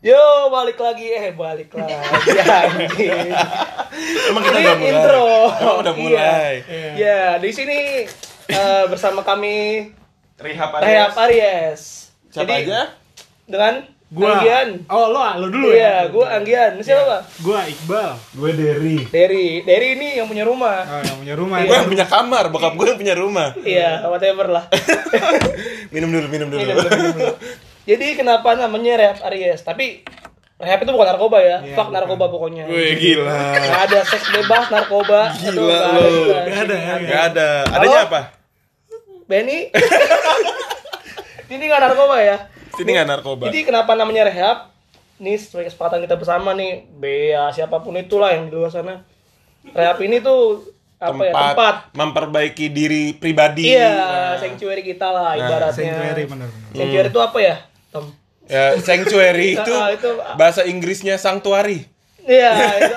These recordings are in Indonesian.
Yo, balik lagi. Eh, balik lagi. anjing. Emang kita Ini udah mulai. intro. Emang udah Iya. mulai. Ya, di sini eh, bersama kami Rehab Rehab Aries. Siapa Jadi, aja? Dengan Gua. Anggian. Oh, lo, lo dulu Iya, ya? gue Anggian. Siapa, Pak? Gua Iqbal. Gue Derry. Derry. Derry ini yang punya rumah. Oh, yang punya rumah. Gue yang punya kamar, bokap gue yang punya rumah. Iya, whatever lah. Minum dulu, minum dulu. Minum dulu, minum dulu. Jadi kenapa namanya Rehab Aries? Tapi Rehab itu bukan narkoba ya. Iya, Fuck bukan. narkoba pokoknya. Wih, gila. Nggak ada seks bebas narkoba. Gila Aduh, lu. ada. Nggak ada ya? Gak ada. Adanya Halo? apa? Benny. Ini nggak narkoba ya. Sini nggak narkoba. Jadi kenapa namanya Rehab? Ini sebagai kesepakatan kita bersama nih, Bea siapa pun itulah yang di luar sana. Rehab ini tuh apa ya tempat memperbaiki diri pribadi. iya Nah, sanctuary kita lah ibaratnya Sanctuary, bener-bener. sanctuary itu apa ya Tom ya, sanctuary itu, Ah, itu- bahasa Inggrisnya sanctuary. iya itu.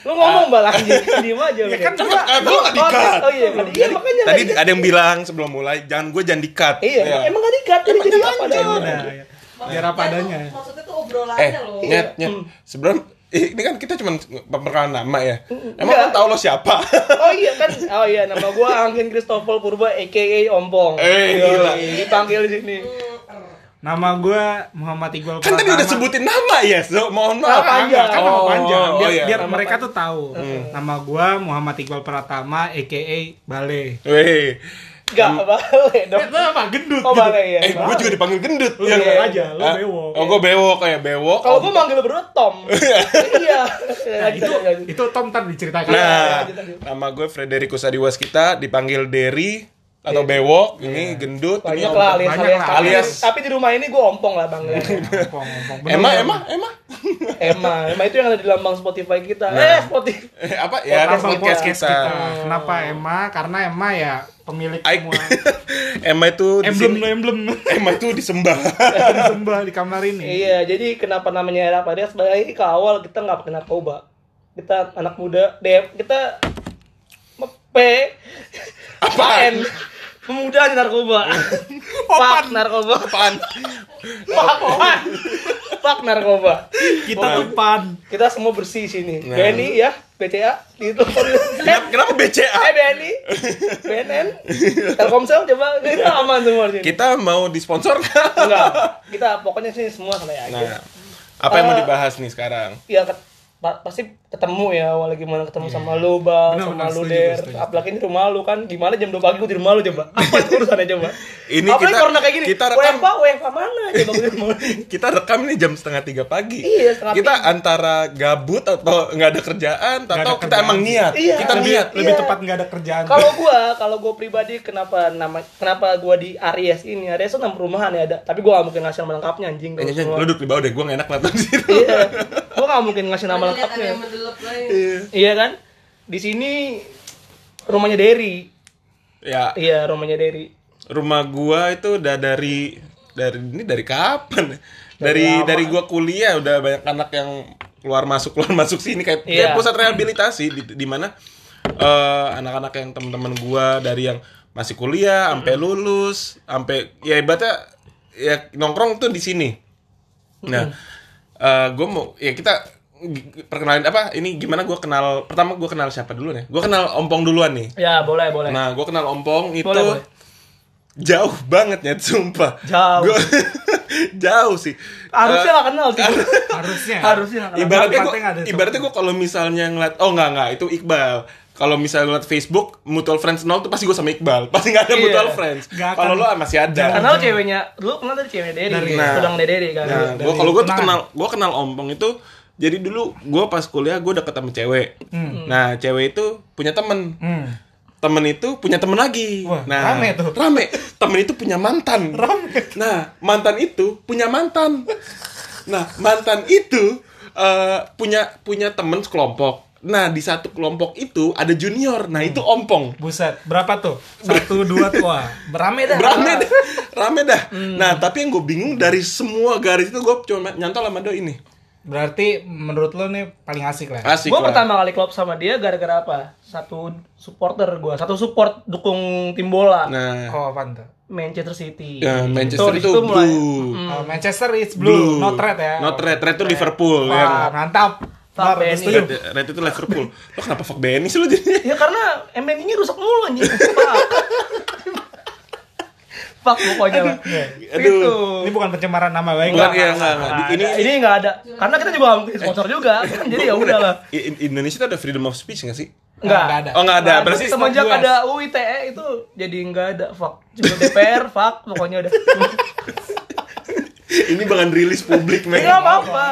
lu ngomong bal anjing diem aja Ya kan lu. gua Ah, gua nggak di-cut. oh iya iya makanya Tadi di- ada yang bilang sebelum mulai, jangan gue jangan di-cut. iya Ya. emang gak dikat jadi jadi apa Ya adanya ya. biar apa adanya. Maksudnya tuh obrolannya Eh, loh. nyet, nyet. Sebelum eh, ini kan kita cuma perkenalan nama ya. Emang Enggak. kan tahu lo siapa? Oh iya kan, oh iya nama gua Angin Christopher Purba aka Ompong. Eh, gila. Dipanggil di sini. Nama gua Muhammad Iqbal kan tadi udah sebutin nama ya, so mohon maaf. Nama panjang. Kan nama Oh, panjang. Biar, oh iya. biar Nama mereka tuh tahu. Nama gua Muhammad Iqbal Pratama aka Bale. Weh, Enggak boleh dong. Itu apa? Gendut. Oh gitu. boleh ya. eh gue juga dipanggil gendut. Lu Iya. bilang aja, lu Ah, bewok. Oh, gue bewok kayak bewok. Kalau gua manggil berdua Tom. Iya. Nah, itu itu Tom ntar diceritakan. Nah, lanjut. nama gue Frederikus Adiwas kita dipanggil Derry atau bewok, ini gendut, ini Banyak lah alias alias. lah. Tapi- Alias- Tapi di rumah ini gua Ompong lah bang. Ngomong, ngomong. Bener, Emma. Emma, Emma. Emma, Emma itu yang ada di lambang Spotify kita. Eh Spotify. Eh, apa ya? Lambang podcast kita. Kenapa Emma? Karena Emma ya pemilik Aik. semua Emma itu di emblem lo emblem Emma itu disembah. disembah di kamar ini. Iya, jadi kenapa namanya Rehab Aries? Sebenarnya ke awal kita nggak pakai narkoba. Kita anak muda, DM, kita P apaan? Pemuda di narkoba. Pak narkoba. Apaan? Pak pan. Pak narkoba. Kita tuh pan. Kita semua bersih sini. Nah. Benny ya, BCA gitu. Kenapa, kenapa BCA? Eh Benny, BNN, Telkomsel coba kita aman semua di sini. Kita mau disponsor Enggak, kita pokoknya sini semua santai aja. Nah, apa yang mau Eh, dibahas nih sekarang? ya pasti ketemu ya awalnya gimana ketemu sama lu bang Benar, sama benar, lu setuju, der setuju. apalagi di rumah lu kan gimana jam 2 pagi gue di rumah lu coba apa itu urusannya coba Ini apalagi kita- corona kayak gini kita rekam- WFA WFA mana coba gue rumah. Kita rekam nih jam setengah tiga pagi. Iya, setengah Kita tiga. antara gabut atau nggak ada kerjaan, Nggak atau ada kita kerjaan. emang niat. Iya. Kita Lebih- niat. Lebih Iya. tepat nggak ada kerjaan. kalau gua kalau gua pribadi kenapa nama kenapa gua di Aries ini Aries itu nama perumahan ya ada tapi gua gak mungkin ngasih nama lengkapnya anjing Eh, nyanyi, semua. lu duduk di bawah deh, gue gak enak nonton di situ. iya gua gak mungkin ngasih nama lengkapnya lain. iya kan di sini rumahnya Derry ya, iya rumahnya Derry rumah gua itu udah dari dari ini dari kapan? Dari lama. dari gua kuliah udah banyak anak yang keluar masuk keluar masuk sini kayak, kayak Iya. pusat rehabilitasi di, di mana eh, anak-anak yang teman-teman gua dari yang masih kuliah sampai lulus sampai ya ibaratnya ya nongkrong tuh di sini. Nah, eh gue mau ya kita perkenalin apa ini gimana gua kenal pertama gua kenal siapa dulu nih? Gua kenal Ompong duluan nih. ya boleh boleh Nah, gue kenal Ompong itu Boleh, boleh. jauh banget ya, sumpah. Jauh. Gua- jauh sih. harusnya Eh, gak kenal sih harusnya. harusnya kenal. ibaratnya gue ibaratnya gue kalau misalnya ngeliat oh nggak nggak itu Iqbal kalau misalnya ngeliat Facebook mutual friends nol tuh pasti gue sama Iqbal pasti nggak ada Iya. mutual friends kalau lo masih ada karena lu ceweknya lu kenal dari ceweknya Dari- nah. Nah. kan nah gue kalau gue tuh kenal gue kenal Ompong itu jadi dulu gue pas kuliah gue deket sama cewek nah cewek itu punya temen Hmm. temen itu punya temen lagi. Wah, nah, rame tuh. Rame. Temen itu punya mantan. Nah, mantan itu punya mantan. Nah, mantan itu eh, punya punya temen sekelompok. Nah, di satu kelompok itu ada junior. Nah, itu ompong. Buset, berapa tuh? Satu, dua tuh. Wah, berame dah. Rame dah. Rame dah. Nah, tapi yang gue bingung dari semua garis itu gue cuma nyantol sama doi ini. Berarti menurut lo nih paling asik lah. Asik Gue lah. pertama kali klub sama dia gara-gara apa? Satu supporter gue, satu support dukung tim bola. Nah, Oh, apaan tuh? Manchester City. Ya, Manchester itu situ mulai- blue. Mm. Oh, Manchester is blue, not red ya. Not red, red itu Liverpool Wah, yang mantap. Fuck Benny. red, red itu Liverpool. Lo kenapa fuck Benny sih lo jadinya? Ya karena MNI-nya rusak mulu anjing. Fuck. Pokoknya lah. Aduh. Gitu. Ini bukan pencemaran nama baik. Enggak, iya, enggak, enggak. Nggak Ini- ini nggak ada. Karena kita juga nggak mungkin sponsor juga. Jadi ya udahlah. Indonesia tuh ada freedom of speech nggak sih? Enggak. Nggak ada. Oh nggak ada, berarti semenjak ada UU ITE itu jadi nggak ada fuck. Cuma DPR fuck pokoknya udah. ini bahkan rilis publik men. Enggak apa-apa.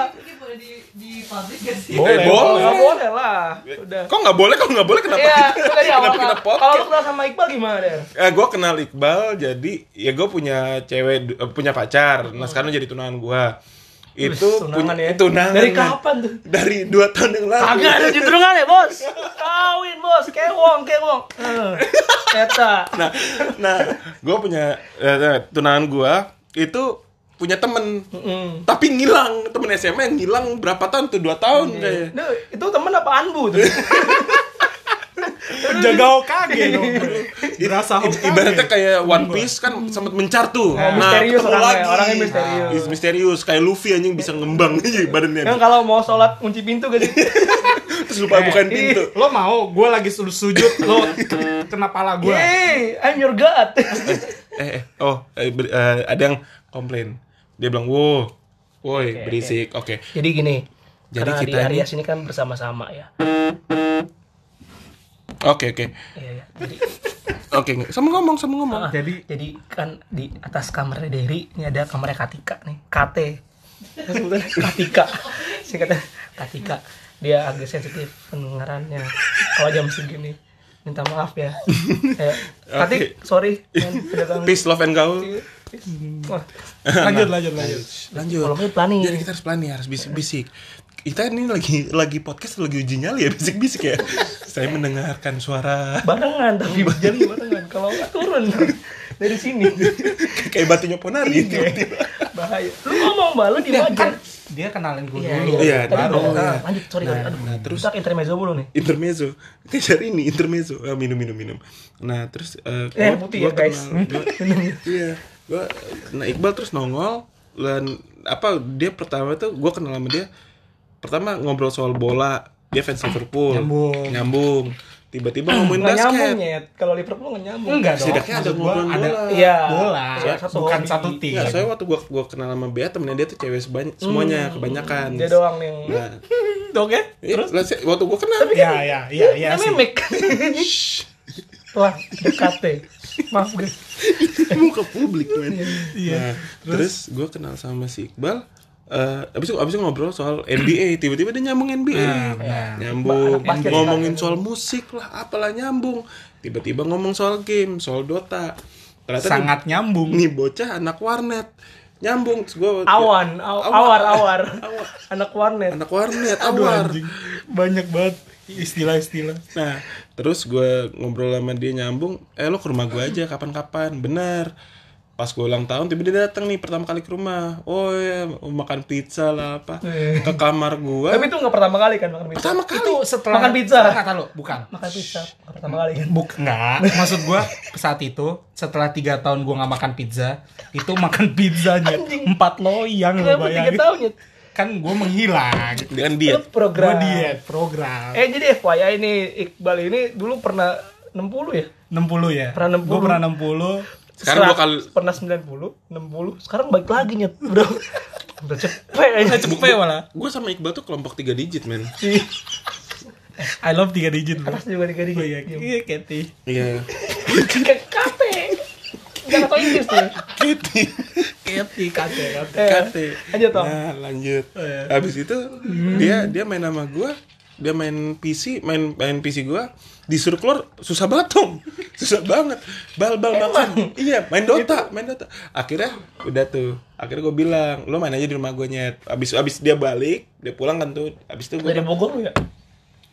Boleh gak sih? Boleh. Eh, boleh. Enggak boleh lah. Udah. Kok nggak boleh? Kok nggak boleh? Kenapa? Iya, kita- awal. kenapa kita podcast? Kalau lu kenal sama Iqbal gimana deh? Eh, gue kenal Iqbal jadi ya gue punya cewek eh, punya pacar. Nah sekarang jadi tunangan gue. Itu tunangan punya ya? tunangan. Dari kapan tuh? Dari dua tahun yang lalu. Kagak ada cenderungan ya, Bos. Kawin, Bos. Kewong, kewong. Eh, Eta. Nah, nah, gue punya tunangan gue itu punya temen, Mm. tapi ngilang temen SMA yang ngilang berapa tahun tuh dua tahun kayak. Nah, itu temen apa anbu tuh? Jaga Hokage dong. Berasa Hokage. ibaratnya kayak One Piece kan sempat mencar tuh. Oh, misterius ketemu orangnya, lagi. orangnya misterius. Is- misterius kayak Luffy anjing bisa ngembang aja badannya. Yang kalau mau sholat kunci pintu gak sih? Terus lupa bukain pintu. Lo mau gue lagi su- sujud lo kena pala gue. Hey, I'm your god. Eh, eh, oh, eh, ber- eh, ada yang komplain. Dia bilang, "Wow, woi, berisik." Oke. Jadi gini, Jadi karena kita di ini- Aries ini kan bersama-sama ya. Oke, oke. Iya, iya. Jadi, Oke, sama ngomong, sama ngomong. ah, Jadi- jadi kan di atas kamarnya Derry ini ada kamarnya Katika nih, KT. Sebutannya Katika. Singkatnya Katika. Dia agak sensitif pendengarannya. Kalau jam segini minta maaf ya. Eh, Katik, sorry, udah ganggu. Peace, love and gaul. Wah, Lanjut, lanjut, lanjut. Lanjut. Kalau mau planning. Jadi kita harus planning, harus bisik-bisik. Kita ini lagi lagi podcast lagi uji nyali ya bisik-bisik ya. Saya mendengarkan suara barengan tapi jadi barengan. Kalau nggak turun dari sini. kayak batunya ponari tiba-tiba. Bahaya. Lu ngomong balu di Dia aja. kan dia kenalin gue Iya, dulu. Iya, Tadi baru. Iya. Nah, lanjut, sorry, sorry. Aduh, nah, terus- Ntar intermezzo dulu nih. intermezzo kejar ini intermezzo ah, minum minum minum nah terus eh, Eh, gua- putih gua ya, guys. gua- iya gua nah Iqbal terus nongol dan apa dia pertama tuh gua kenal sama dia pertama ngobrol soal bola dia fans Liverpool Nyambung. nyambung tiba-tiba ngomongin Nggak nyambung basket nyet. Kalau Liverpool nggak nyambung. Enggak dong. Setidaknya ada ngobrol ada bola. Iya. bola. Iya, satu Bukan hobi. satu tim. Nggak, soalnya waktu gua gua kenal sama Bea temennya dia tuh cewek sebanyak semuanya kebanyakan Dia doang nih. nah, Dok ya? terus waktu gua kenal Iya, iya, iya, iya Namanya sih. Mick. Wah, dekat deh. Maaf guys. muka publik men. Iya. Nah, terus, gue kenal sama si Iqbal. eh abis itu abis itu ngobrol soal NBA tiba-tiba dia nyambung NBA Nah, nyambung Anak basket ngomongin kan. soal musik lah apalah nyambung tiba-tiba ngomong soal game soal Dota ternyata Sangat nih, nyambung. nih bocah anak warnet nyambung terus gua Awan, aw- awar, awar. Anak warnet. anak warnet Aduh awar anjing. Banyak banget istilah-istilah. Nah, terus gue ngobrol sama dia nyambung, eh lo ke rumah gue aja kapan-kapan, bener. Pas gue ulang tahun, tiba dia datang nih pertama kali ke rumah. Oh ya, mau makan pizza lah apa. Ke kamar gue. Tapi itu nggak pertama kali kan makan pizza. Pertama kali. Itu setelah Makan pizza. Kata lo, bukan. Makan pizza nggak pertama kali kan. Buk, enggak. Maksud gua saat itu setelah tiga tahun gua nggak makan pizza, itu makan pizzanya empat loyang lo Kenapa tiga bayangin. tahun ya? Kan gua menghilang. Dengan Lu diet. program. Gua diet program. Eh jadi FYI ini Iqbal ini dulu pernah 60 ya? 60 ya. Pernah 60. Gua pernah 60. Sekarang gua Serat- kali- pernah 90, 60, sekarang balik lagi nyet, bro. Udah cepet aja Cepet malah. Gue sama Iqbal tuh kelompok tiga digit, men. I love tiga digit bro. Atas juga tiga Oh iya, digit. iya Kathy. Iya. Jangan tau Inggris tuh. Kitty. Kathy, Kathy, Kathy. Eh, Kate. Lanjut Tom. Nah, lanjut. iya. Habis itu dia dia main sama gua, dia main PC, main main PC gua, disuruh keluar susah banget, Tom. Susah banget. Bal bal makan. Iya, main Dota, main Dota. Akhirnya udah tuh. Akhirnya gua bilang, "Lo main aja di rumah gua nyet." Habis habis dia balik, dia pulang kan tuh. Habis itu gua Dari Bogor lu ya?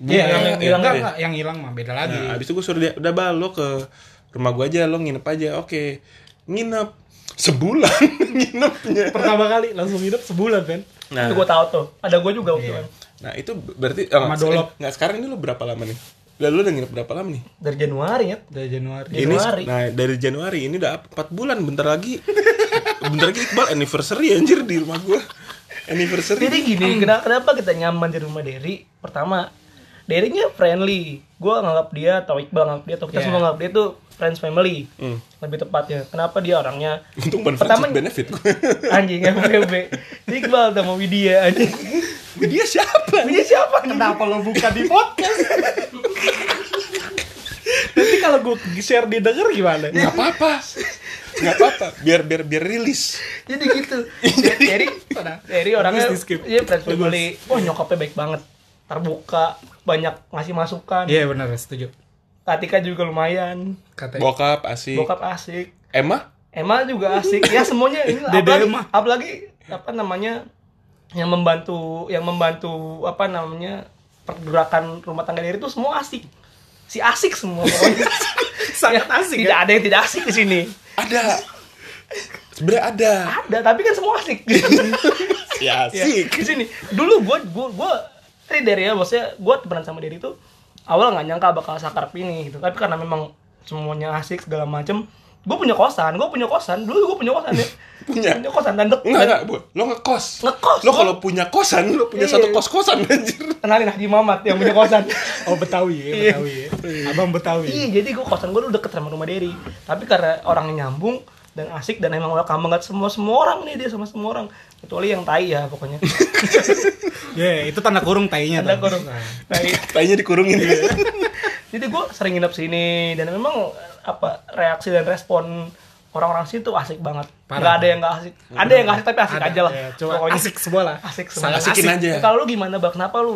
Iya, yang hilang hilang tadi. enggak, yang hilang mah beda lagi. Nah, habis itu gue suruh dia, udah bal lo ke rumah gua aja, lo nginep aja. Oke. Nginep sebulan nginepnya. Pertama kali langsung hidup sebulan kan. Nah, Itu gue tahu tuh. Ada gue juga waktu Iya. itu. nah itu berarti oh, Sama dolop. Nggak, sekarang ini lo berapa lama nih? Udah lu udah nginep berapa lama nih? Dari Januari ya. Dari Januari. Januari. Ini, nah dari Januari ini udah 4 bulan bentar lagi. bentar lagi Iqbal anniversary anjir di rumah gua. Anniversary. Jadi gini, kenapa, kenapa kita nyaman di rumah Derry? Pertama, Derry-nya friendly. Gue nganggap dia, atau Iqbal nganggap dia, atau kita Yeah. semua nganggap dia tuh friends family. Hmm. Lebih tepatnya. Kenapa dia orangnya Untuk Pertama- benefit anjing FBB. Iqbal sama Widya anjing. Dia siapa? Widya siapa? Kenapa lo buka di podcast? Nanti kalau gue share di denger gimana? Nggak apa-apa. Nggak apa-apa. Biar biar biar rilis. Jadi gitu. Derry, Derry orangnya dia friends family. Oh nyokapnya baik banget. Terbuka, banyak ngasih masukan. Iya benar, setuju. Katika juga lumayan. Katanya. Bokap asik. Bokap asik. Emma? Emma juga asik ya semuanya ini Dede apalagi, Emma. apalagi apa namanya yang membantu yang membantu apa namanya pergerakan rumah tangga diri itu semua asik si asik semua pokoknya Sangat Ya, asik, tidak ada yang tidak asik di sini Ada. Sebenarnya ada. ada tapi kan semua asik Ya Ya, asik. di sini dulu gue gue gue dari dari ya maksudnya gue temenan sama Derry itu awal nggak nyangka bakal sakrap ini gitu tapi karena memang semuanya asik segala macem gue punya kosan gue punya kosan dulu gue punya kosan ya Punya? punya kosan dan dek Enggak, enggak, Bu. Lo ngekos. Ngekos, Lo kalau punya kosan, lo punya Iya. satu kos-kosan anjir. kenalin Haji Mamat yang punya kosan Oh Betawi ya, Iya. Betawi ya. Abang Betawi. iya jadi gue kosan gue dulu deket sama rumah Derry tapi karena orangnya nyambung dan asik dan emang welcome banget semua semua orang nih dia sama semua orang kecuali yang tai ya pokoknya Ya, itu tanda kurung tainya. tuh. kurung Nah. tai Tanya dikurungin. jadi gue sering nginep sini dan memang apa reaksi dan respon orang-orang sini tuh asik banget Parah. nggak ada yang nggak asik ada yang nggak asik tapi asik Ada, aja lah ya, cuma Pokoknya asik semua lah. asik semua Sangat Asikin asik. aja. Ya, kalau lu gimana bang kenapa lu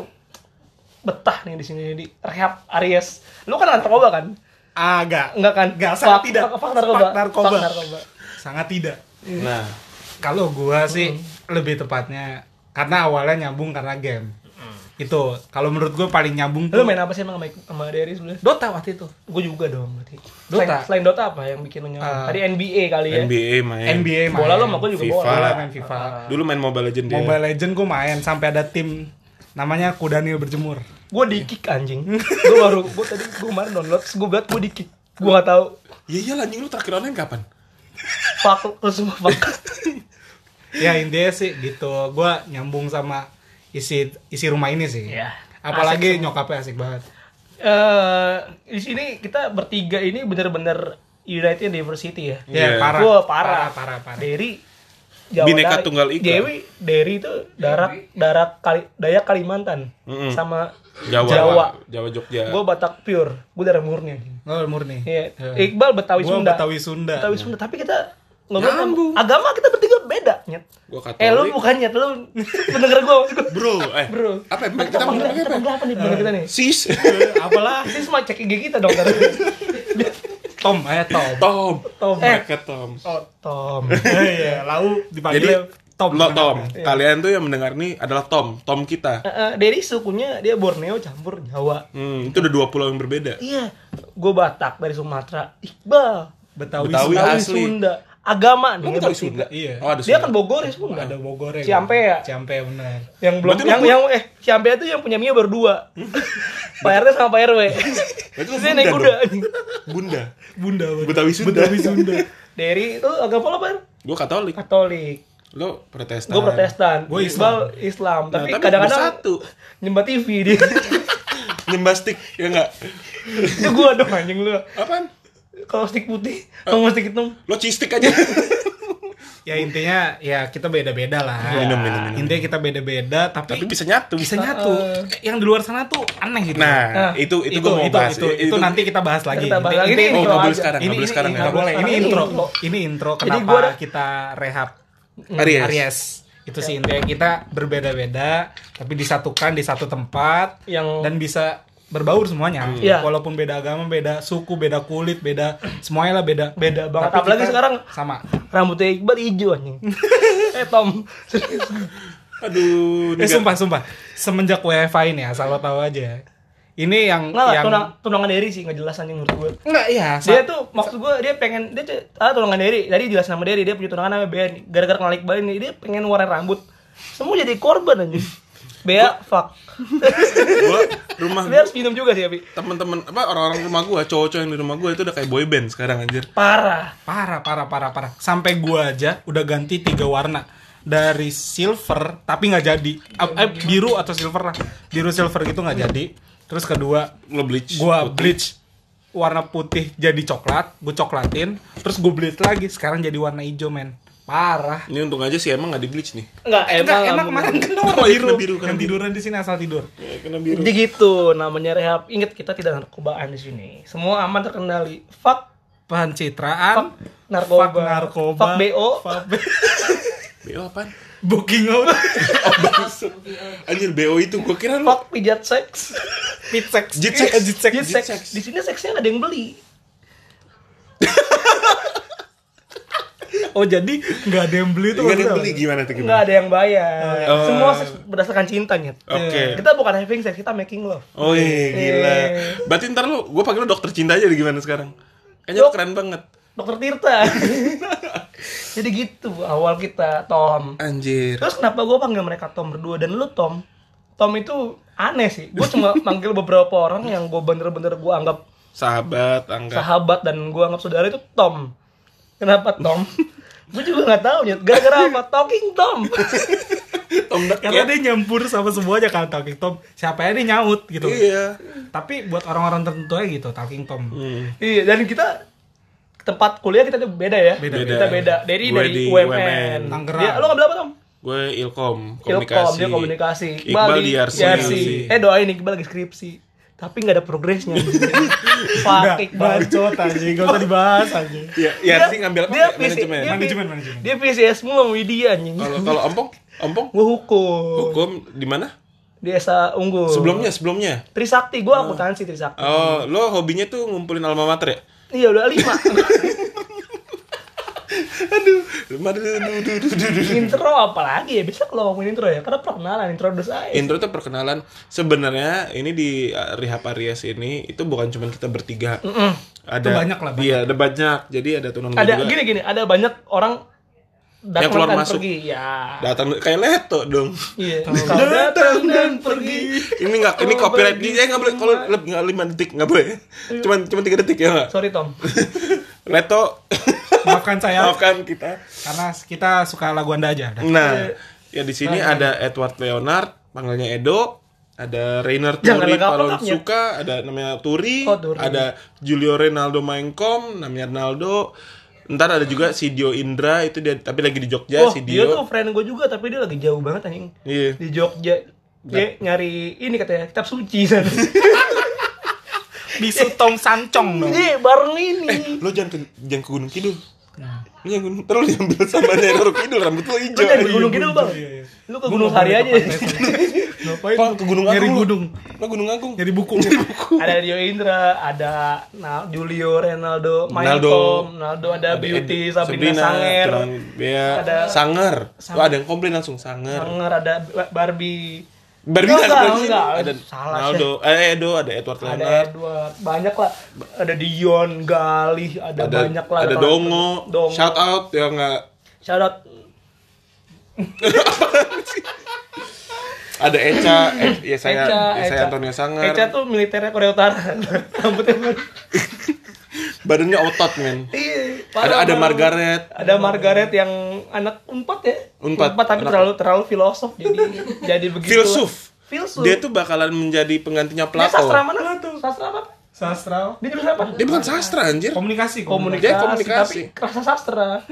betah nih di sini di rehab Aries lu kan narkoba kan Agak. Enggak kan? Enggak, sangat Fak- tidak. fak- fak narkoba. Fak narkoba. Fak narkoba. Sangat tidak. Nah, Kalau gua sih lebih tepatnya karena awalnya nyambung karena game. Itu kalau menurut gua paling nyambung Lu tuh main apa sih emang sama, sama Derry sebenernya? Dota waktu itu. Gue juga dong berarti. Dota? Selain, selain Dota apa yang bikin lu nyaman? Eh, Tadi NBA kali ya. NBA main. NBA main. Bola lo sama gue juga FIFA. bola. Main FIFA. Dulu main Mobile Legends dia. Mobile Legend gua main sampai ada tim namanya Kudanil berjemur. Gue di kick anjing. gue baru gue tadi gue kemarin download, gue buat gue di kick. Gue gak tahu. Iya iya anjing lu terakhir online kapan? Fuck lu semua fuck. ya intinya sih gitu. Gua nyambung sama isi isi rumah ini sih. Iya. Apalagi Asik nyokapnya asik banget. Eh di sini kita bertiga ini bener-bener United Diversity ya. Iya. Ya, parah. Wah, parah. Parah, parah, parah. Derry Jawa Bineka Dari- Tunggal Ika. Dewi, Derry itu darat darat kali Dayak Kalimantan Mm-mm. sama Jawa. Jawa. Jawa Jogja. Gue Batak pure, gue darah murni. Oh, murni. Iya. Ya. Iqbal Betawi Gua Sunda. Betawi Sunda. Betawi Sunda. Tapi kita ngobrol Nyambung. agama kita bertiga beda, nyet. Gua Katolik. Eh lu bukan nyet, lu pendengar gue. Bro, eh. Bro. Apa ya? Kita Kita mau ngomongin kita apa? panggil apa nih pendengar kita nih? Sis. Apalah. Ini semua cek IG kita dong. Tom, eh Tom. Tom. Tom. Eh, Eh, Tom. oh, Tom. Iya, lau Jadi dipanggilnya Tom. Lo Tom. Iya. Kalian tuh yang mendengar nih adalah Tom. Tom kita. Eh, eh, Dari sukunya dia Borneo campur Jawa. Hmm, itu udah dua pulau yang berbeda. Iya, gue Batak dari Sumatera. Iqbal, Betawi, Betawi. Betawi asli. Sunda. Agama Lu nih Betawi bertiga. Sunda? Iya. Oh, ada Dia Sunda. kan Bogor ya Sunda. Ada Bogor ya. Ciampe ya? Ciampe benar. Yang belum Berarti lu yang yang eh Ciampe itu yang punya Mia baru dua. Pak RT sama Pak RW. Berarti lu Saya Bunda naik kuda. Bunda. Bunda. Betawi Sunda. Betawi Sunda. Dari itu agama apa, Pak? Gue Katolik. Katolik. Lo Protestan. Gue Protestan. Gua Iqbal Islam. Nah, Tapi tapi kadang-kadang bersatu. nyembah TV dia. Nyembah stick, ya enggak? itu gua dong anjing lu. Apaan? Kalau stick putih, kalau stick hitam. Lo cistik aja. Ya intinya ya kita beda-beda lah. Minum, minum, minum. Intinya kita beda-beda tapi, Tapi bisa nyatu. bisa nyatu. Yang di luar sana tuh aneh gitu. Nah, Nah, itu itu, itu gue mau itu, bahas. itu, itu, nanti kita bahas lagi. Kita bahas inti- Ini Oh, aja. sekarang, ini ini- sekarang. ini ya. boleh. Ini Ini intro. Ini intro kenapa gua kita rehab Aries. Aries. Itu sih intinya kita berbeda-beda tapi disatukan di satu tempat Yang- dan bisa berbaur semuanya. Iya. Walaupun beda agama, beda suku, beda kulit, beda semuanya lah beda. Beda banget. Tapi Apalagi kita sekarang sama. rambutnya Iqbal hijau anjing. eh Tom. Aduh, Eh sumpah sumpah. Semenjak WiFi ini asal lo tahu aja. Ini yang Enggak, yang tunang, tunangan Derry sih nggak jelas anjing menurut gue. Enggak, iya. Dia tuh maksud gue dia pengen dia tuh ah tunangan Derry. Tadi jelas nama Derry dia punya tunangan namanya Bea. Gara-gara kenal Iqbal ini dia pengen warna rambut. Semua jadi korban anjing. Bea fuck. gue rumah Tapi harus minum juga sih, Abi. teman-teman apa orang-orang rumah gua cowok-cowok yang di rumah gua itu udah kayak boy band sekarang anjir Parah. Parah, parah, parah, parah. Sampai gua aja udah ganti tiga warna dari silver tapi nggak jadi. Eh, eh, biru atau silver lah. Biru silver gitu nggak jadi. Terus kedua lo bleach gua putih. bleach warna putih jadi coklat, gua coklatin, terus gua bleach lagi sekarang jadi warna hijau men. Parah. ini untung aja sih emang nggak di bleach nih Enggak, emang, Enggak, emang kemarin kena warna iya, biru, kena biru, kena yang tiduran di sini asal tidur. ya, kena biru Jadi gitu namanya rehab. Ingat kita tidak narkobaan di sini. Semua aman terkendali. Fuck Pencitraan, narkoba. fuck narkoba, Fuck BO. fuck B- BO apaan? booking out, Oh. Anjir BO itu gua kira lu Fuck pijat seks. pit sex, Jit sex. Eh, jit sex. Pijat Jit seks. sex. Di sini seksnya nggak ada yang beli. Oh jadi nggak ada yang beli tuh? Nggak ada yang beli gimana tuh Nggak ada yang bayar. Oh. Semua seks berdasarkan cinta. Oke. Kita bukan having sex, kita making love. Oh iya gila. Eh. Berarti ntar lu gua panggil lu dokter cinta aja deh gimana sekarang? Kayaknya lu Dok. keren banget. Dokter Tirta. Jadi gitu awal kita Tom. Anjir. Terus kenapa gue panggil mereka Tom berdua dan lu Tom? Tom itu aneh sih. Gue cuma manggil beberapa orang yang gue bener-bener gue anggap Sahabat, angga. sahabat dan gue anggap saudara itu Tom. Kenapa Tom? gue juga nggak tahu nyet. Gara-gara apa? Talking Tom. Tom Duck Karena Cat. dia nyampur sama semuanya kan Talking Tom. Siapa ya dia nyaut gitu. Iya. Tapi buat orang-orang tertentu aja gitu Talking Tom. Hmm. iya dan kita tempat kuliah kita tuh beda ya. Beda. Kita beda. Dari Gue dari di UMN. Tangerang. Dia, lu ngambil apa Tom? Gue Ilkom, Ilkom, komunikasi. dia komunikasi. Iqbal di RC. RC. Eh doain Iqbal lagi skripsi. Tapi nggak ada progresnya. Iqbal. Bacot aja, gak usah dibahas aja. Iya, iya sih ngambil apa? dia manajemen. dia- Manajemen, manajemen. Dia PCS mulu sama Widya anjing. Kalau kalau Ompong, Ompong Gue hukum. hukum di mana? Di Esa Unggul. Sebelumnya, sebelumnya. Trisakti, gue akuntansi Trisakti. Oh, lo hobinya tuh ngumpulin alma mater ya? Iya udah lima. Aduh, aduh, aduh, aduh, aduh, aduh, aduh. intro apalagi ya? Bisa kalau ngomongin intro ya? Karena perkenalan intro udah saya. Intro tuh perkenalan. Sebenarnya ini di uh, Rehab Aries ini itu bukan cuma kita bertiga. Ada Itu banyak lah, banyak. Iya, ada banyak. Jadi ada tunan ada juga. gini gini, ada banyak orang datang keluar dan masuk. pergi. Ya. Datang kayak leto dong. Iya. Kau datang dan pergi. ini nggak ini copyright dia nggak boleh kalau lebih nggak lima detik nggak boleh cuman cuma tiga detik ya nggak Sorry Tom. leto Maafkan saya maafkan kita karena kita suka lagu Anda aja. Dah. nah ya di sini ada Edward Leonard panggilnya Edo ada Rainer Turi Palon lengkapnya. Suka ada namanya Turi, Oh, Turi. ada Julio Renaldo Mainkom namanya Ronaldo ntar ada juga si Dio Indra itu dia tapi lagi di Jogja oh, si dia Dio tuh friend gue juga tapi dia lagi jauh banget anjing. iya Di Jogja. Dia nyari ini katanya kitab suci. Bisu Tom Sancong dong. Iya, bareng ini. lo jangan ke, jangan ke Gunung Kidul Ini yang gunung, terus diambil sama Gunung Kidul, rambut lo Lu hijau. ke Gunung Kidul, Bang. Iya, iya. Lu ke Gunung Sari aja. Ngapain? Pak, ke Gunung Nyari Agung. lu. gunung. Lo Gunung Agung. Nyari buku. ada Dio Indra, ada nah, Julio Ronaldo. Mainkom, Ronaldo, ada Beauty, Sabrina, Sanger, Ada- Sanger. Tuh ada yang komplain langsung Sanger. Sanger, ada Barbie, Barbie Enggak, nggak ada enggak, enggak. Ada Salah, Ronaldo, eh Edo, ada Edward ada Leonard, Edward, banyak lah. Ada Dion, Galih, ada, ada banyak lah. ada Dongo, Dongo. shout out ya nggak Shout out. ada Eca, eh, ya saya, Eca, ya saya Eca. Antonio Sanger, Eca tuh militernya Korea Utara. Rambutnya. Badannya otot men. Iya, Ada ada. Margaret, Ada Margaret yang anak unpad ya. Unpad, tapi anak- terlalu terlalu filosof jadi jadi begitu. filsuf. Filsuf. Dia tuh bakalan menjadi penggantinya Dia Plato. sastra mana tuh? Sastra apa? Sastra. Dia jurusan apa? Dia bukan sastra anjir. Komunikasi. komunikasi, Dia komunikasi. tapi rasa sastra.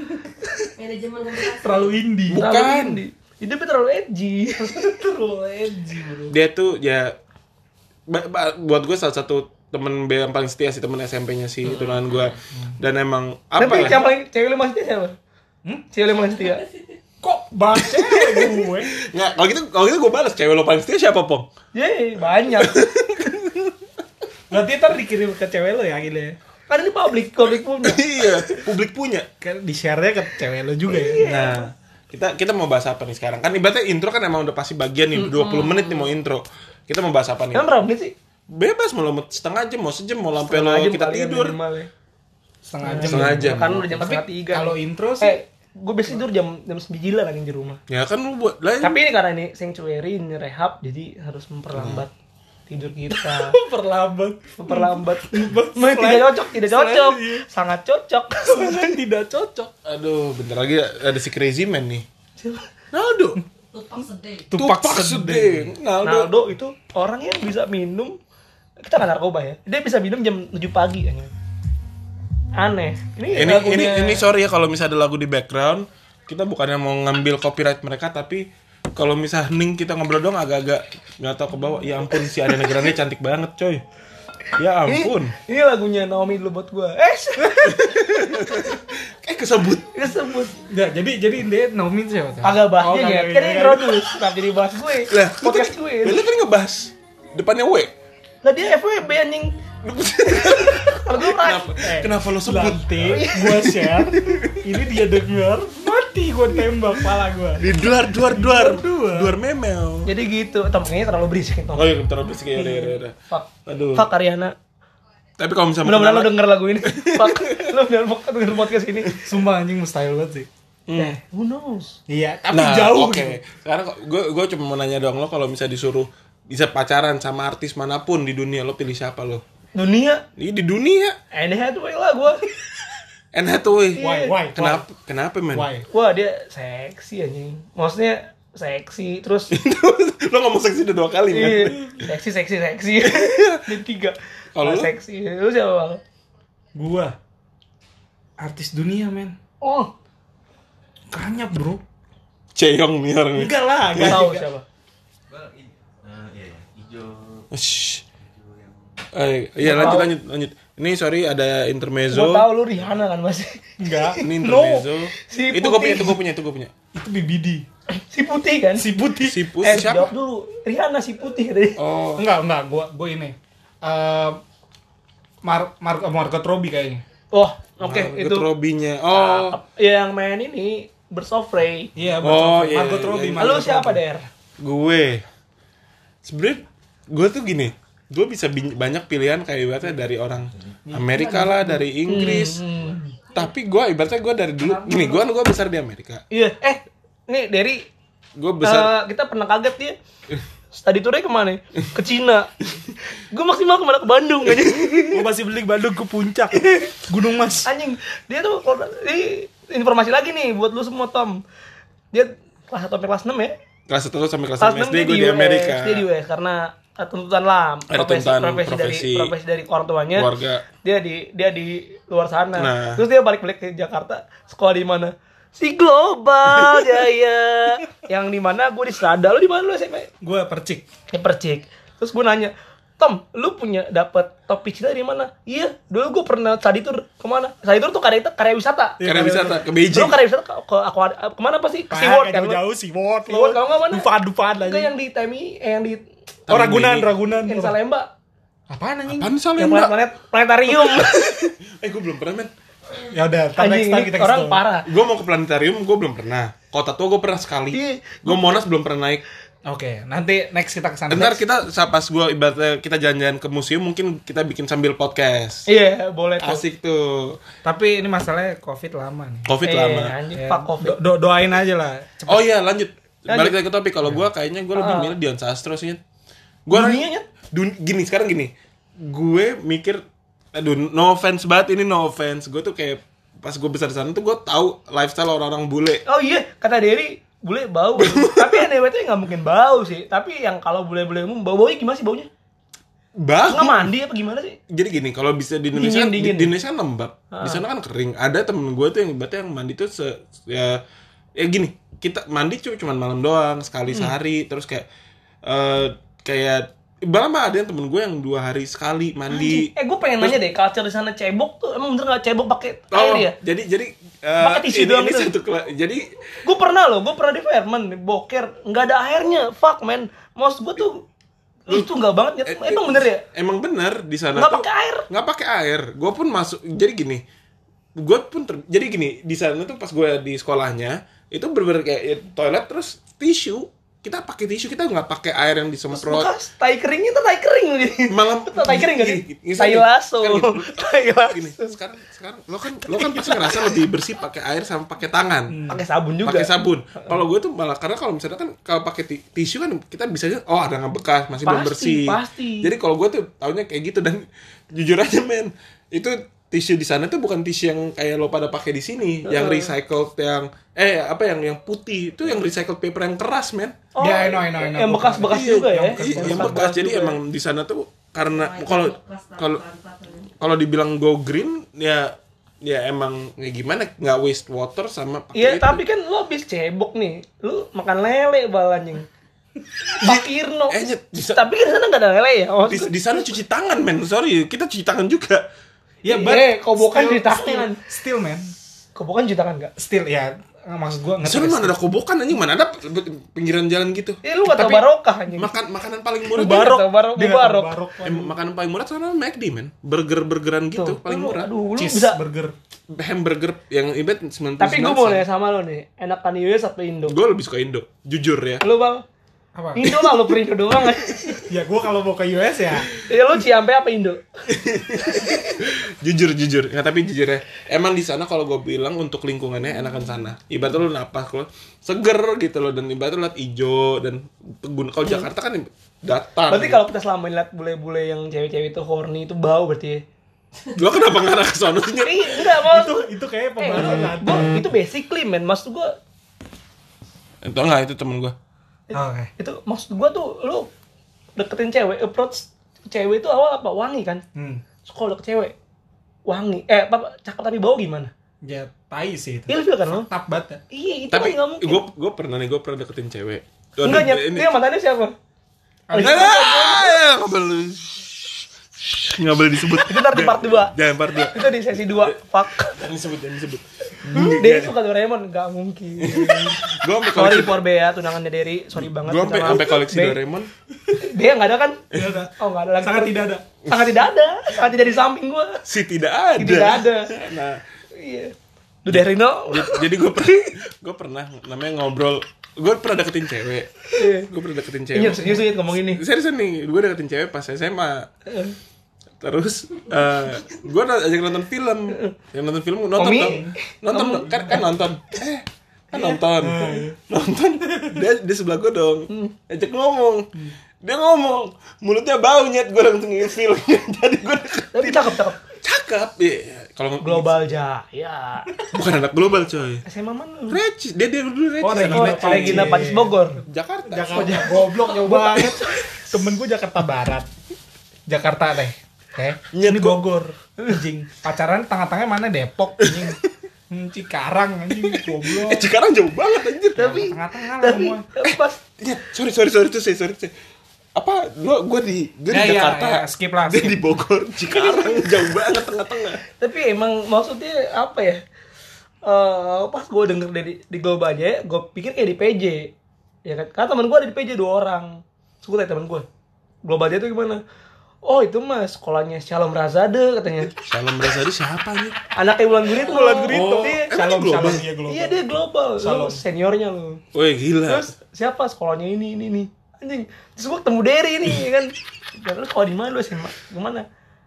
Manajemen komunikasi. Terlalu indie. Bukan. Terlalu indie. Hidupnya terlalu edgy. terlalu edgy, bro. Dia tuh ya buat gue salah satu temen B yang paling setia sih temen SMP-nya sih tunangan gue dan emang apa Tapi ya yang paling cewek lu masih setia siapa? Hmm? Cewek lu paling setia. Kok baca gue? nggak kalau gitu kalau gitu gue balas cewek lo paling setia siapa pong Yeay, banyak. Berarti ntar dikirim ke cewek lo ya gile. kan ini publik, publik punya. iya publik punya Kan di share-nya ke cewek lo juga ya. nah kita kita mau bahas apa nih sekarang kan ibaratnya intro kan emang udah pasti bagian nih 20 menit nih mau intro kita mau bahas apa nih Kan berapa menit sih? Bebas mau lo mau setengah jam mau sejam mau sampai lo kita ya tidur minimal ya. Setengah jam. Setengah jam. Kan udah jam Tapi setengah tiga. kalau intro sih Eh, gue biasa tidur jam jam sembilan lagi di rumah. ya kan lu buat lain Tapi ini karena ini sanctuary, ini rehab, jadi harus memperlambat. tidur kita Perlambat. memperlambat Memperlambat. Tidak cocok tidak cocok Selain- sangat cocok Sangat tidak cocok. Aduh, bentar lagi ada si Crazy Man nih. Naldo. Tupak sedih. Tupak sedih. Naldo. Naldo itu orang yang bisa minum kita nggak narkoba ya dia bisa minum jam 7 pagi kayaknya aneh ini Ini ini lagunya- ini sorry ya kalau misalnya ada lagu di background, kita bukannya mau ngambil copyright mereka tapi kalau misalnya hening kita ngobrol dong agak-agak nggak tahu ke bawah. Ya ampun si Ariana Grande cantik banget, coy. Ya ini, ampun. ini lagunya Naomi dulu buat gua eh Eh kesebut. kesebut Enggak, jadi jadi dia Naomi itu siapa? tuh? agak bahas Oh, ya kan ini introduce kenapa jadi bahas gue Lah, podcast gue lu kan ngebahas depannya W. lah dia FWB anjing kalau gue Kenapa, kenapa lo sebut? Nanti gua share, ini dia denger, mati gua tembak pala gua. Di duar duar duar Duar. memel. jadi gitu Tom kayaknya terlalu berisik Tom Oh iya, bentar berisik ya udah udah fuck Aduh. fuck Ariana Tapi kalau misalnya mudah-mudahan lo denger lagu ini fuck lo bener denger podcast ini Sumpah anjing mustahil banget sih. eh who knows Iya, tapi Nah, jauh. Oke. gitu. Sekarang gue gue cuma mau nanya doang lo kalau misalnya disuruh bisa pacaran sama artis mana pun di dunia lo pilih siapa lo? dunia Ini di dunia. Anne Hathaway lah gue Anne Hathaway. Why, why, Kenapa? Kenapa men? Why? wah dia seksi anjing maksudnya seksi terus lo ngomong seksi udah dua kali men. iya, seksi seksi seksi ini tiga Kalau lu? seksi lu siapa bang Gua artis dunia, men. oh Kanyap, Bro. Ceyong nih orang nih. Enggak lah, nggak enggak tahu siapa Shh. Eh, iya lanjut lanjut lanjut. Ini sorry ada gue intermezzo. tahu lu Rihanna kan masih Enggak. Ini No. intermezzo. Si itu gue putih. punya, itu gue punya, itu gue punya. Itu BBD. si putih kan Si putih. Si Pus eh siapa? jawab dulu Rihanna si putih tadi Oh, Enggak, enggak, gua gua ini. Eh Mar Mar Margot Robbie kayaknya. oh oke Margot itu Robbie-nya. Oh, ya yang main ini bersofrey Iya, Oh, betul. iya, Margot iya, Robbie. iya. lalu Margot siapa Robbie. der gue. Sebenernya gue tuh gini. Gue bisa banyak pilihan kayak ibaratnya dari orang Amerika lah, dari Inggris. Tapi gue ibaratnya gue dari dulu gini, gue gue besar di Amerika. iya eh nih dari Gue besar eh, kita pernah kaget dia Study tournya ke mana? Ke Cina. gue maksimal ke mana ke Bandung aja. Gua masih beli Bandung ke puncak. Gunung Mas. Anjing, dia tuh kalau ini informasi lagi nih buat lu semua Tom. Dia kelas 1 sampai kelas 6 ya. kelas 1 sampai kelas Kelas 6 6 SD dia gue di US, Amerika. Dia di US karena tuntutan lah Ada profesi, tuntutan profesi, dari profesi. profesi dari orang tuanya. Keluarga. Dia di dia di luar sana. Nah. Terus dia balik-balik ke Jakarta. Sekolah di mana? Si Global Jaya. Yang di mana gue di Strada. Lu di mana lu SMP? Gua percik. Ya percik. Terus gue nanya, Tom, lu punya dapat topi Cina dari mana? Iya, dulu gue pernah study tour ke mana? Study tour tuh karya karya wisata. Karena wisata ke Beijing. karya wisata ke, ke aku ke mana apa sih? Ke SeaWorld kan? lu? jauh sih, World. SeaWorld kalau nggak mana? Dufan-dufan Ke aja. yang di TMI, eh, yang di Oh, Ragunan. Ragunan. yang Salemba, Apaan anjing? Apaan salah yang planet, planet planetarium. Eh gue belum pernah men. Ya udah, ntar next time ini kita orang parah. Gue mau ke planetarium gue belum pernah. Kota tua gue pernah sekali. Iya. Gue Monas belum pernah naik. Oke, nanti next kita ke sana. Ntar kita pas gue ibaratnya kita jalan-jalan ke museum mungkin kita bikin sambil podcast. Iya, boleh tuh. Asik tuh. Tapi ini masalahnya COVID lama nih. Covid Eh, lama. anjing, fuck covid. do- do- doain aja lah. Cepet. Oh iya lanjut. Lanjut. Balik lagi ke topik. Kalau gue kayaknya gue lebih Ah. milih Dion Sastro sih. Gue Dunia, Nyet? dun- gini sekarang gini. Gue mikir, aduh no offense banget ini no offense. Gue tuh kayak pas gue besar di sana tuh gue tahu lifestyle orang-orang bule. Oh iya, kata Derry, bule bau. Tapi NWT nggak mungkin bau sih. Tapi yang kalau bule-bule umum, bau-baunya gimana sih baunya? Nggak Bau. mandi apa gimana sih? Jadi gini, kalau bisa di Indonesia Dingin, di, dingin. di Indonesia kan lembab, di sana kan kering. Ada temen gue tuh yang ibaratnya yang mandi tuh se, ya ya gini, kita mandi cuma cuman malam doang sekali sehari, terus kayak eh kayak Bahkan mah ada yang temen gue yang dua hari sekali mandi. Eh gue pengen nanya deh, culture di sana cebok tuh emang bener nggak cebok pakai air Oh, ya? jadi jadi eh, Pakai tisu doang gitu. satu jadi Gue pernah loh, gue pernah di Fairmont, di boker, nggak ada airnya, fuck man. Maksud gue tuh itu nggak banget ya, eh, emang bener ya? Emang bener di sana Nggak pakai air. Nggak pakai air. Gue pun masuk. Jadi gini, gue pun ter- jadi gini di sana tuh pas gue di sekolahnya itu bener kayak ya, toilet terus tisu kita pakai tisu kita nggak pakai air yang disemprot Bekas tai keringnya tuh tai kering gitu. malam tai kering gak sih? Gini, gini, Tai gini. lasso. Kan gitu. Tai gini lasso. sekarang sekarang lo kan lo kan pasti ngerasa lebih bersih pakai air sama pakai tangan Pakai sabun juga. pakai sabun. Kalau gue tuh malah karena kalau misalnya kan kalau pakai ti- tisu kan kita bisa oh ada nggak bekas masih belum Pasti, bersih. pasti. Jadi kalau gue tuh taunya kayak gitu dan jujur aja men itu tisu di sana tuh bukan tisu yang kayak lo pada pakai di sini, yang recycled yang eh apa yang yang putih itu yang recycled paper yang keras men. Oh, Ya, I know, I know, I know. Yang bekas-bekas Iya, juga ya. yang bekas, yang bekas. Jadi juga. emang di sana tuh karena kalau kalau kalau dibilang go green ya ya emang ya gimana nggak waste water sama pakai Iya, itu. tapi kan lu habis cebok nih. Lu makan lele balannya. Pak Irno. Eh, Tapi kan di sana nggak ada lele ya. Oh, di, di sana cuci tangan men sorry kita cuci tangan juga Ya, Eh, kobokan still- di tangan. Still, still man. Kebukan juta kan enggak? Still ya maksud gua di ngerti sana gak mana ada kobokan anjing mana ada pinggiran jalan gitu Ya lu gak tau Tapi- barokah anjing. makan makanan paling murah Barok. Tahu barok, tahu barok. barok. eh, makanan paling murah namanya McD men burger burgeran gitu Tuh, paling murah Aduh, lu Cheese bisa. burger. hamburger yang ibarat 99 Tapi gue mau nanya sama lo nih, enakan US atau Indo? gue lebih suka Indo jujur ya Lu bang, Apa? Indo lah lu Indo doang? Ya gua kalau mau ke US ya Ya lu Ciampe apa Indo? jujur jujur nggak tapi jujur ya emang di sana kalau gue bilang untuk lingkungannya enakan sana ibarat lu napas lo seger gitu loh dan ibarat lu liat ijo dan pegun kalau Jakarta kan datar Berarti kalau kita selama ini liat bule-bule yang cewek-cewek itu horny itu bau berarti ya? lo kenapa ngarah ke sono Nyet? Iya, enggak mau. itu itu kayak Eh, pembahasan. gua, itu basically men, maksud gua itu enggak itu temen gue Oke. itu maksud gua tuh lu deketin cewek approach cewek itu awal apa? Wangi kan? Hmm. so, kalau deket cewek wangi. Eh apa cakep tapi bau gimana? Ya tai sih itu. ilfil kan lo Tap banget ya. iya itu tapi kan nggak mungkin. gue gue pernah nih gue pernah deketin cewek. Enggak nyet ini dia mantannya siapa? Nggak, nggak, nggak boleh nggak boleh disebut. Itu ntar di part 2 jangan part dua. Itu di sesi 2 fuck. Jangan disebut jangan disebut. Dia suka Doraemon? Nggak mungkin. Sampai sorry koleksi. for Bea. Tunangannya Derry sorry banget. gue sampai sampai koleksi Be- Doraemon. Bea nggak ada kan? Tidak ada. oh nggak ada lagi. Sangat tidak ada. sangat tidak ada. Sangat tidak di samping gua. Si tidak ada tidak ada. nah. Iya. Duh Derino j- jadi gue pernah gue pernah namanya ngobrol gue pernah deketin cewek. Iya. gue pernah deketin Iya, cewek serius serius ngomong ini. serius nih gue deketin cewek pas SMA terus eh gue ajak nonton film. Yang nonton film nonton Omi? nonton dong. kan kan nonton. Eh kan nonton. Nonton. Dia di sebelah gue dong. Ajak ngomong. Dia ngomong. Mulutnya bau nyet. Gue langsung ngefeel jadi gue Tapi cakep cakep. Cakep ya kalau Global Jaya. bukan anak global coy SMA mana? Recis, dia dia dulu Recis. Oh, Regina Oh, Recis. Regina Pacis Bogor. Jakarta. Jakarta. Goblok jauh banget. Temen gue Jakarta Barat. Jakarta deh. Nyet Ini Bogor. Anjing. Pacaran tengah-tengah mana Depok anjing. Hmm, Cikarang anjing goblok. Eh Cikarang jauh banget anjir. Tapi Tengah-tengah lah semua. pas Ya, sorry sorry sorry tuh saya sorry saya. Apa gua gua di gua di Ya, ya, Jakarta. ya, skip lah, Dia skip. di Bogor, Cikarang jauh banget tengah-tengah. tapi emang maksudnya apa ya? Eh pas gue denger dari di Global Jaya, gue pikir kayak di PJ. Ya kan? Karena temen gue ada di PJ dua orang. Suku tanya temen gue. Global Jaya itu gimana? Oh itu mah sekolahnya Shalom Razade katanya. Salam Razadi siapa nih? Anaknya Wulan Gurito. Wulan Gurito. Oh, Dia, Shalom, dia global? shalom, iya global. iya dia global. Lu Shalom. seniornya lu. Woi gila. Terus siapa sekolahnya ini ini ini anjing terus gue ketemu Derry nih ya kan? Dan lu sekolah di mana lu SMA? Gimana?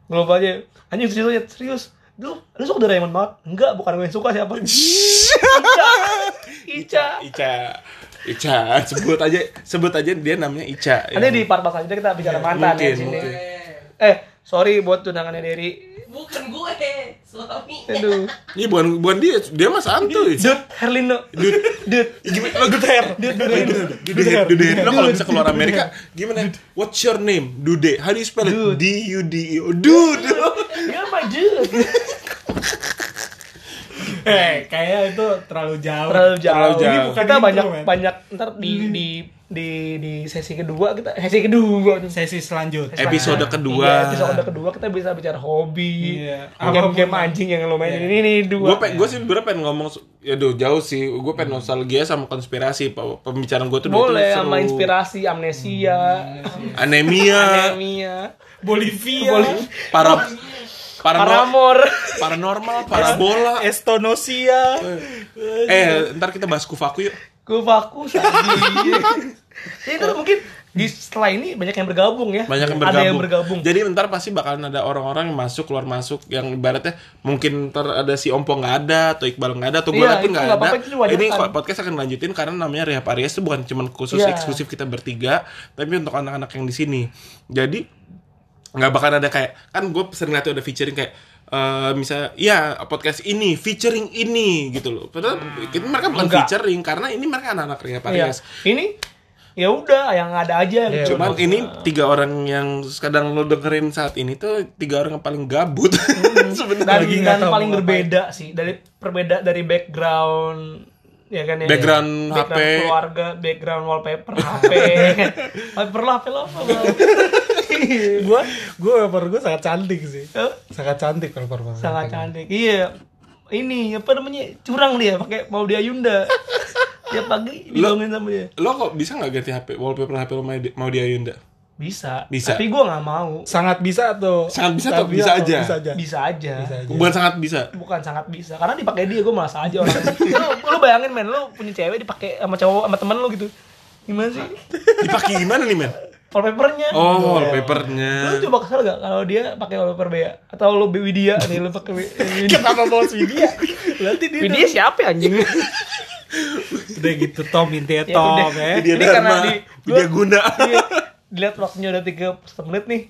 Global aja. Anjing serius aja serius? Lu lu suka Doraemon banget? Enggak bukan gue yang suka siapa? Ica. Ica. Ica, sebut aja sebut aja dia namanya Ica. ya. nanti di part part selanjutnya kita bicara mantan ya mungkin, sini. mungkin. eh sorry buat tunangannya Derry. Bukan gue, suami. aduh Ini bukan bukan dia, dia mas santuy. Dut Herlino Dut. Dut Gimana? Dut hair. Dut hair. Dut hair. Lo kalau bisa keluar Amerika, gimana? What's your name? Dude. How do you spell it? D U D E O. Dude. you're my dude Eh, kayak itu terlalu jauh. terlalu jauh. Terlalu jauh. Ini bukan kita banyak banyak ntar di di di di sesi kedua kita sesi kedua. Sesi selanjutnya. Episode kedua. Iya, episode kedua kita bisa bicara hobi, Iya. game-game Apa pun. anjing yang lo mainin Iya. ini nih gue dua. pe gue sih sebenernya pengen ngomong ya duh jauh sih gue pengen nostalgia sama konspirasi pembicaraan gue tuh Boleh tuh sama inspirasi amnesia, anemia anemia, Bolivia. Boleh. para para paramor. paranormal parabola Estonosia. eh ntar kita bahas kufaku yuk Gue fokus aja. Jadi itu mungkin di setelah ini banyak yang bergabung ya. banyak yang bergabung. Ada yang bergabung. Jadi ntar pasti bakalan ada orang-orang yang masuk keluar masuk yang ibaratnya mungkin ntar ada si Ompo nggak ada atau Iqbal nggak ada atau gue Iya, pun itu nggak ada. itu wajar Ini kan. podcast akan lanjutin karena namanya Rehab Aries itu bukan cuma khusus Iya. eksklusif kita bertiga, tapi untuk anak-anak yang di sini. Jadi nggak bakal ada kayak kan gue sering lihat ada featuring kayak eh misalnya ya podcast ini featuring ini gitu loh padahal itu mereka bukan Enggak. featuring karena ini mereka anak-anak Rehab Iya. Aries Ini ya udah yang ada aja gitu. Cuman ini tiga orang yang kadang lo dengerin saat ini tuh tiga orang yang paling gabut. Sebenarnya. dan, dan paling berbeda sih dari perbeda dari background ya kan ya Background background HP. keluarga background wallpaper HP wallpaper HP lo apa lo Gua gua wallpaper gua sangat cantik sih. Sangat cantik wallpaper. sangat cantik iya ini apa namanya curang dia pakai mau dia Yunda tiap pagi dibangunin sama dia Lo kok bisa nggak ganti HP wallpaper HP lo mau di, mau di Ayunda? bisa, Bisa. tapi gue nggak mau Sangat bisa tuh. Sangat bisa atau bisa aja? Bisa aja. bisa aja Bisa aja. Bukan sangat bisa. bukan sangat bisa karena dipakai dia gue malas aja orang lu, lu bayangin men lu punya cewek dipakai sama cowok sama temen lu gitu gimana sih Dipakai gimana nih men? Wallpapernya. Oh, lu wallpapernya. coba kesel gak kalau dia pakai wallpaper bea? Atau lu Widya? Nih lu pakai Wi- Widya. Kenapa bawa Widya? Nanti dia Widya siapa ya, anjing? Udah gitu Tom intinya Ya Tom ya. Dia Ini karena di- dia guna. Iya. dilihat waktunya udah 30 menit nih.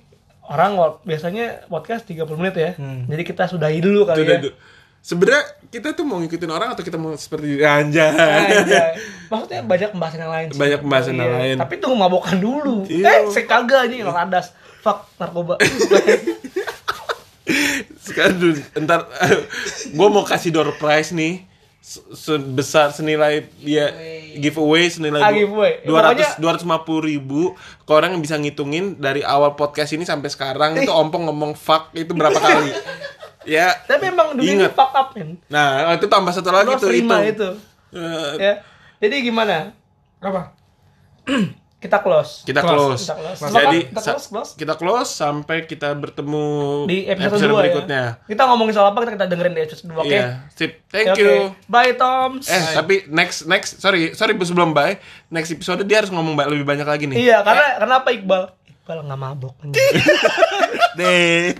Orang biasanya podcast 30 menit ya. Jadi kita sudahi dulu kali Sudah ya Sebenarnya kita tuh mau ngikutin orang atau kita mau seperti anjay. Anjay. Maksudnya banyak pembahasan yang lain sih. Banyak pembahasan yang lain. Tapi tunggu mabokan dulu. Iya. Eh, saya kagak aja yang radas. Fuck narkoba. Sekarang dulu, entar gue mau kasih door prize nih se- sebesar senilai dia giveaway senilai Ah, giveaway. dua Pokoknya- ratus dua ratus lima puluh ribu ke orang yang bisa ngitungin dari awal podcast ini sampai sekarang itu ompong ngomong fuck itu berapa kali ya Tapi emang dunia ini Ingat. fuck up men. nah itu tambah satu lagi tuh itu, itu. Eh, Ya. Jadi gimana? Apa? Kita close. kita Close. close, Kita close. jadi Kita close, close. kita close sampai kita bertemu Di episode, 2 berikutnya ya. Kita ngomongin soal apa kita, kita dengerin di episode 2, oke? Iya, sip. Thank Oke. you. Bye Toms. Eh, tapi next next sorry, sorry sebelum bye, next episode dia harus ngomong lebih banyak lagi nih. Iya, karena karena apa Iqbal? Iqbal nggak mabok. Deh.